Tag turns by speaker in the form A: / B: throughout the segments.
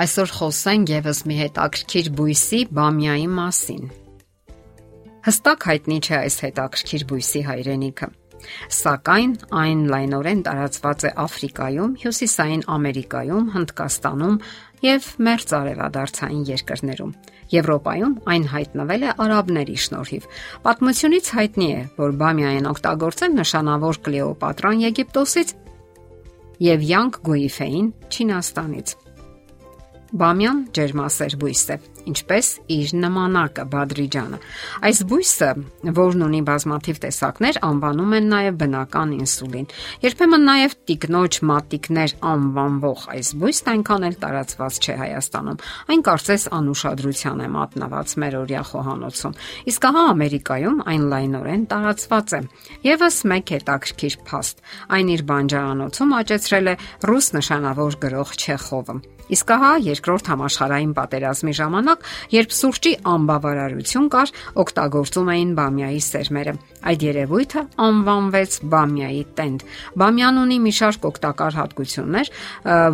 A: Այսօր խոսենք եւս մի հետաքրքիր բույսի բամիայի մասին։ Հստակ հայտնի չէ այս հետաքրքիր բույսի հայրենիքը։ Սակայն այն լայնորեն տարածված է Աֆրիկայում, Հյուսիսային Ամերիկայում, Հնդկաստանում եւ մերձարևադարձային երկրներում։ Եվրոպայում այն հայտնվել է արաբների շնորհիվ։ Պատմությունից հայտնի է, որ բամիային օգտագործել նշանավոր Կլեոպատրան Եգիպտոսից եւ Յանկ Գոիֆեին Չինաստանից։ Բամյան ջերմասեր բույս է, ինչպես իր նմանակը Բադրիջանը։ Այս բույսը, որն ունի բազմաթիվ տեսակներ, անվանում են նաև բնական ինսուլին։ Երբեմն նաև տիկնոջ մատիկներ անվանվող այս բույսն այնքան էլ տարածված չէ Հայաստանում։ Այն կարծես անուշադրության է մատնված մեր օրյա խոհանոցում։ Իսկ հա Ամերիկայում այն լայնորեն տարածված է։ Եվս մեկ հետաքրքիր փաստ։ Այն իր բանջարանոցում աճեցրել է ռուս նշանավոր գրող Չեխովը։ Իսկ ահա երկրորդ համաշխարհային պատերազմի ժամանակ, երբ սուրճի անբավարարություն կար, օգտագործում էին բամիայի սերմերը։ Այդ երևույթը անվանվեց բամիայի տենդ։ Բամյան ունի մի շարք օգտակար հատկություններ,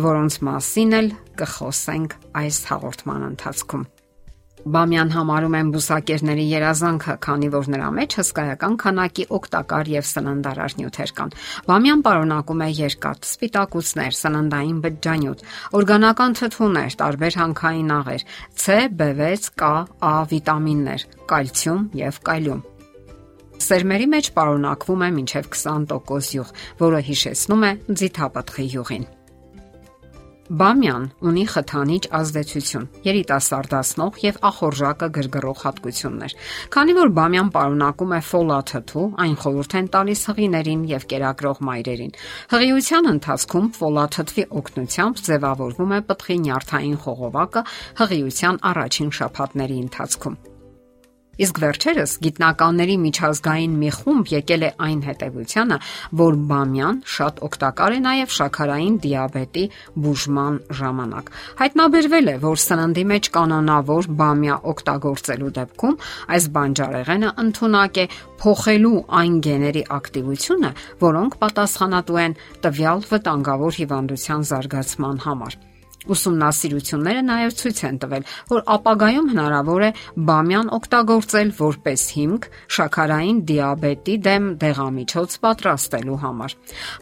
A: որոնց մասին էլ կխոսենք այս հաղորդման ընթացքում։ Բամյան համարում են բուսակերների երազանքը, քանի որ նրա մեջ հսկայական քանակի օգտակար եւ սննդարար նյութեր կան։ Բամյան պարունակում է երկաթ, սպիտակուցներ, սննդային բջջանյութ, օրգանական թթուներ, տարբեր հանքային աղեր, C, B6, K, A վիտամիններ, կալցիում եւ կալիում։ Սերմերի մեջ պարունակվում է մինչև 20% յուղ, որը հիշեցնում է ձիթապտղի յուղին։ Բամյան ունի խթանիչ ազդեցություն, երիտասարդացնող եւ ախորժակը գրգռող հատկություններ։ Քանի որ բամյան պարունակում է ֆոլաթթու, այն խորհուրդ են տալիս հղիներին եւ կերակրող մայրերին։ Հղիության ընթացքում ֆոլաթթվի օգնությամբ ձևավորվում է պտղի նյարդային խողովակը հղիության առաջին շաբաթների ընթացքում։ Իսկ վերջերս գիտնականների միջազգային մի խումբ եկել է այն հետևությանը, որ բամյան շատ օգտակար է նաև շաքարային դիաբետի բուժման ժամանակ։ Հայտնաբերվել է, որ սննդի մեջ կանոնավոր բամյա օգտագործելու դեպքում այս բանջարեղենը ընդունակ է փոխելու այն գեների ակտիվությունը, որոնք պատասխանատու են տվյալ վտանգավոր հիվանդության զարգացման համար։ Ուսումնասիրությունները նաև ցույց են տվել, որ ապագայում հնարավոր է բամյան օգտագործել որպես հիմք շաքարային դիաբետի դեմ դեղամիջոց պատրաստելու համար։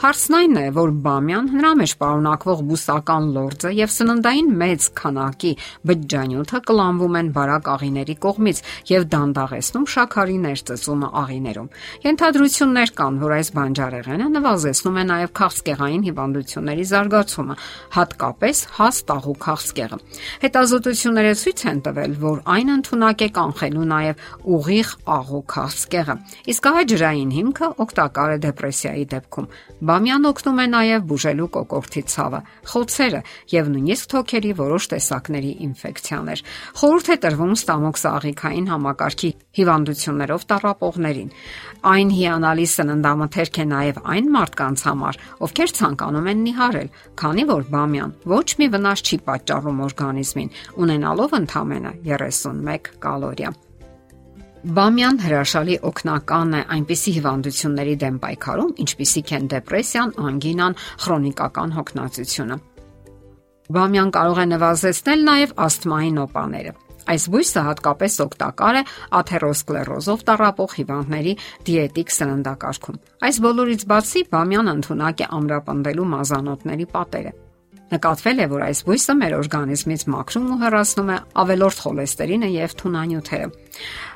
A: Հարցն այն է, որ բամյան նրա մեջ պարունակվող բուսական լորձը եւ սննդային մեծ քանակի բջջանյութը կլանվում են բարակ աղիների կողմից եւ դանդաղեցնում շաքարի ներծծումը աղիներում։ Ենթադրություններ կան, որ այս բանջարեղենը նվազեցնում է նաև քաղցկեղային հիվանդությունների զարգացումը, հատկապես հաս ստացված տաղու քաղցկեղը։ Հետազոտությունները ցույց են տվել, որ այն ընդունակ է կանխելու նաև ուղիղ աղու քաղցկեղը։ Իսկ ահա ջրային հիմքը օգտակար է դեպրեսիայի դեպքում։ Բամյան օգնում է նաև բուժելու կոկորտի ցավը, խոցերը եւ նույնիսկ թոքերի որոշ տեսակների ինֆեկցիաներ։ Խորհուրդ է տրվում ստամոք սաղիքային համակարգի հիվանդություններով տառապողներին։ Այն հիանալի սննդամթերք է նաև այն մարդկանց համար, ովքեր ցանկանում են նիհարել, քանի որ բամյան ոչ մի վնաս չի պատճառում օրգանիզմին, ունենալով ընդամենը 31 կալորիա։ Բամյան հրաշալի օգնական է այնպիսի հիվանդությունների դեմ պայքարում, ինչպիսիք են դեպրեսիան, անգինան, քրոնիկական հոգնածությունը։ Բամյան կարող է նվազեցնել նաև ասթմայի նոպաները։ Այս բույսը հատկապես օգտակար է աթերոսկլերոզով տառապող հիվանդների դիետիկ սննդակարգում։ Այս բոլորից բացի բամյան ընդունակ է ամրապնդելու մազանոթների պատերը։ Նկատվել է, որ այս բույսը մեր օրգանիզմից մաքրում ու հեռացնում է ավելորդ խոլեստերինը եւ թունանյութերը։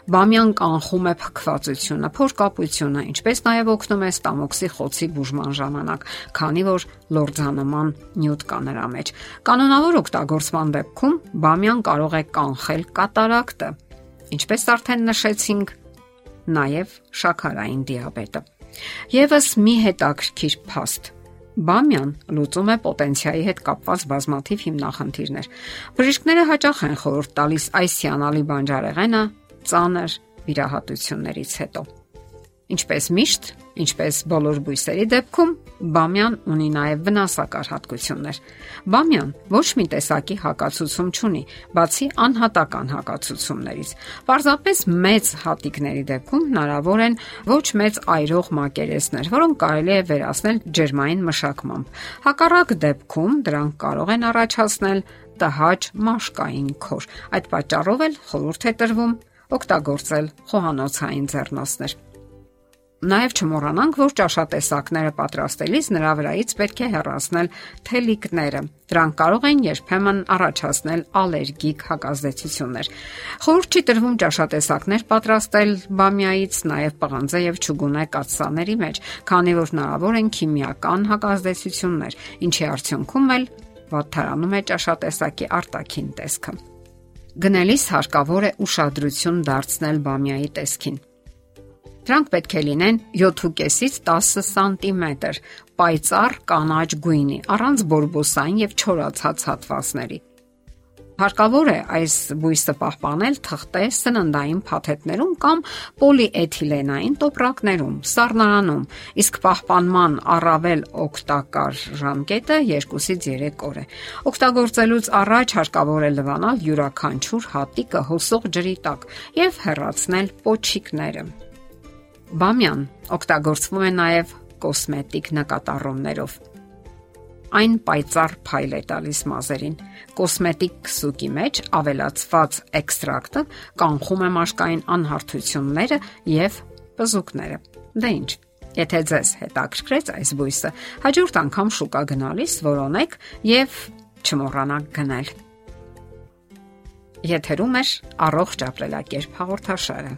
A: Բամյան կանխում է փքվածությունը, փորկապությունը, ինչպես նաեւ օգնում է ստամոքսի խոցի բուժման ժամանակ, քանի որ լորձանման նյութ կա նրա մեջ։ Կանոնավոր օգտագործման դեպքում բամյան կարող է կանխել կատարակտը, ինչպես արդեն նշեցինք, նաեւ շաքարային դիաբետը։ Եվս մի հետաքրքիր փաստ Բամյան լուծում է պոտենցիայի հետ կապված բազմաթիվ հիմնախնդիրներ։ Բժիշկները հաճախ են խորհուրդ տալիս այս հիանալի բանջարեղենը ծանր վիրահատություններից հետո։ Ինչպես միշտ, ինչպես բոլոր բույսերի դեպքում, բամյան ունի նաև վնասակար հատկություններ։ Բամյան ոչ մի տեսակի հակացուցում չունի, բացի անհատական հակացուցումներից։ Պարզապես մեծ հատիկների դեպքում հնարավոր են ոչ մեծ այրող մակերեսներ, որոնք կարելի է վերացնել ջերմային մշակմամբ։ Հակառակ դեպքում դրանք կարող են առաջացնել տհաճ մաշկային քոր։ Այդ պատճառով էլ խորհուրդ է տրվում օգտագործել խոհանոցային ձեռնոցներ։ Նաև չմոռանանք, որ ճաշատեսակները պատրաստելիս նրա վրայից պետք է հեռացնել թելիկները։ Դրանք կարող են երբեմն առաջացնել ալերգիկ հակազդեցություններ։ Խորհուրդ չի տրվում ճաշատեսակներ պատրաստել բամիայից նաև պղանձե եւ ճուգունե կաթսաների մեջ, քանի որ հնարավոր են քիմիական հակազդեցություններ, ինչի արդյունքում էլ վատթարանում է ճաշատեսակի արտաքին տեսքը։ Գնելիս հարկավոր է ուշադրություն դարձնել բամիայի տեսքին Դրանք պետք է լինեն 7.5-ից 10 սանտիմետր, պայծառ կանաչ գույնի, առանց բորբոսային եւ չորացած հատվածների։ Հարկավոր է այս բույսը պահպանել թղթե սննդային փաթեթներում կամ պոլիէթիլենային տոպրակներում, սառնարանում, իսկ պահպանման առավել օգտակար ժամկետը 2-ից 3 օր է։ Օգտագործելուց առաջ հարկավոր է լվանալ յուրաքանչյուր հատիկը հոսող ջրի տակ եւ հեռացնել պոչիկները։ Բամյան օգտագործվում է նաև կոսմետիկ նկատառումներով։ Այն պայծառ փայլ է տալիս մազերին։ Կոսմետիկ սուկի մեջ ավելացված էքստրակտը կանխում է մաշկային անհարթությունները եւ բզուկները։ Դե ի՞նչ։ Եթե ձեզ հետաքրքրեց այս բույսը, հաջորդ անգամ շուկա գնալիս որոնեք եւ չմոռանաք գնել։ Եթերում է առողջ ապրելակերպ հաղորդաշարը։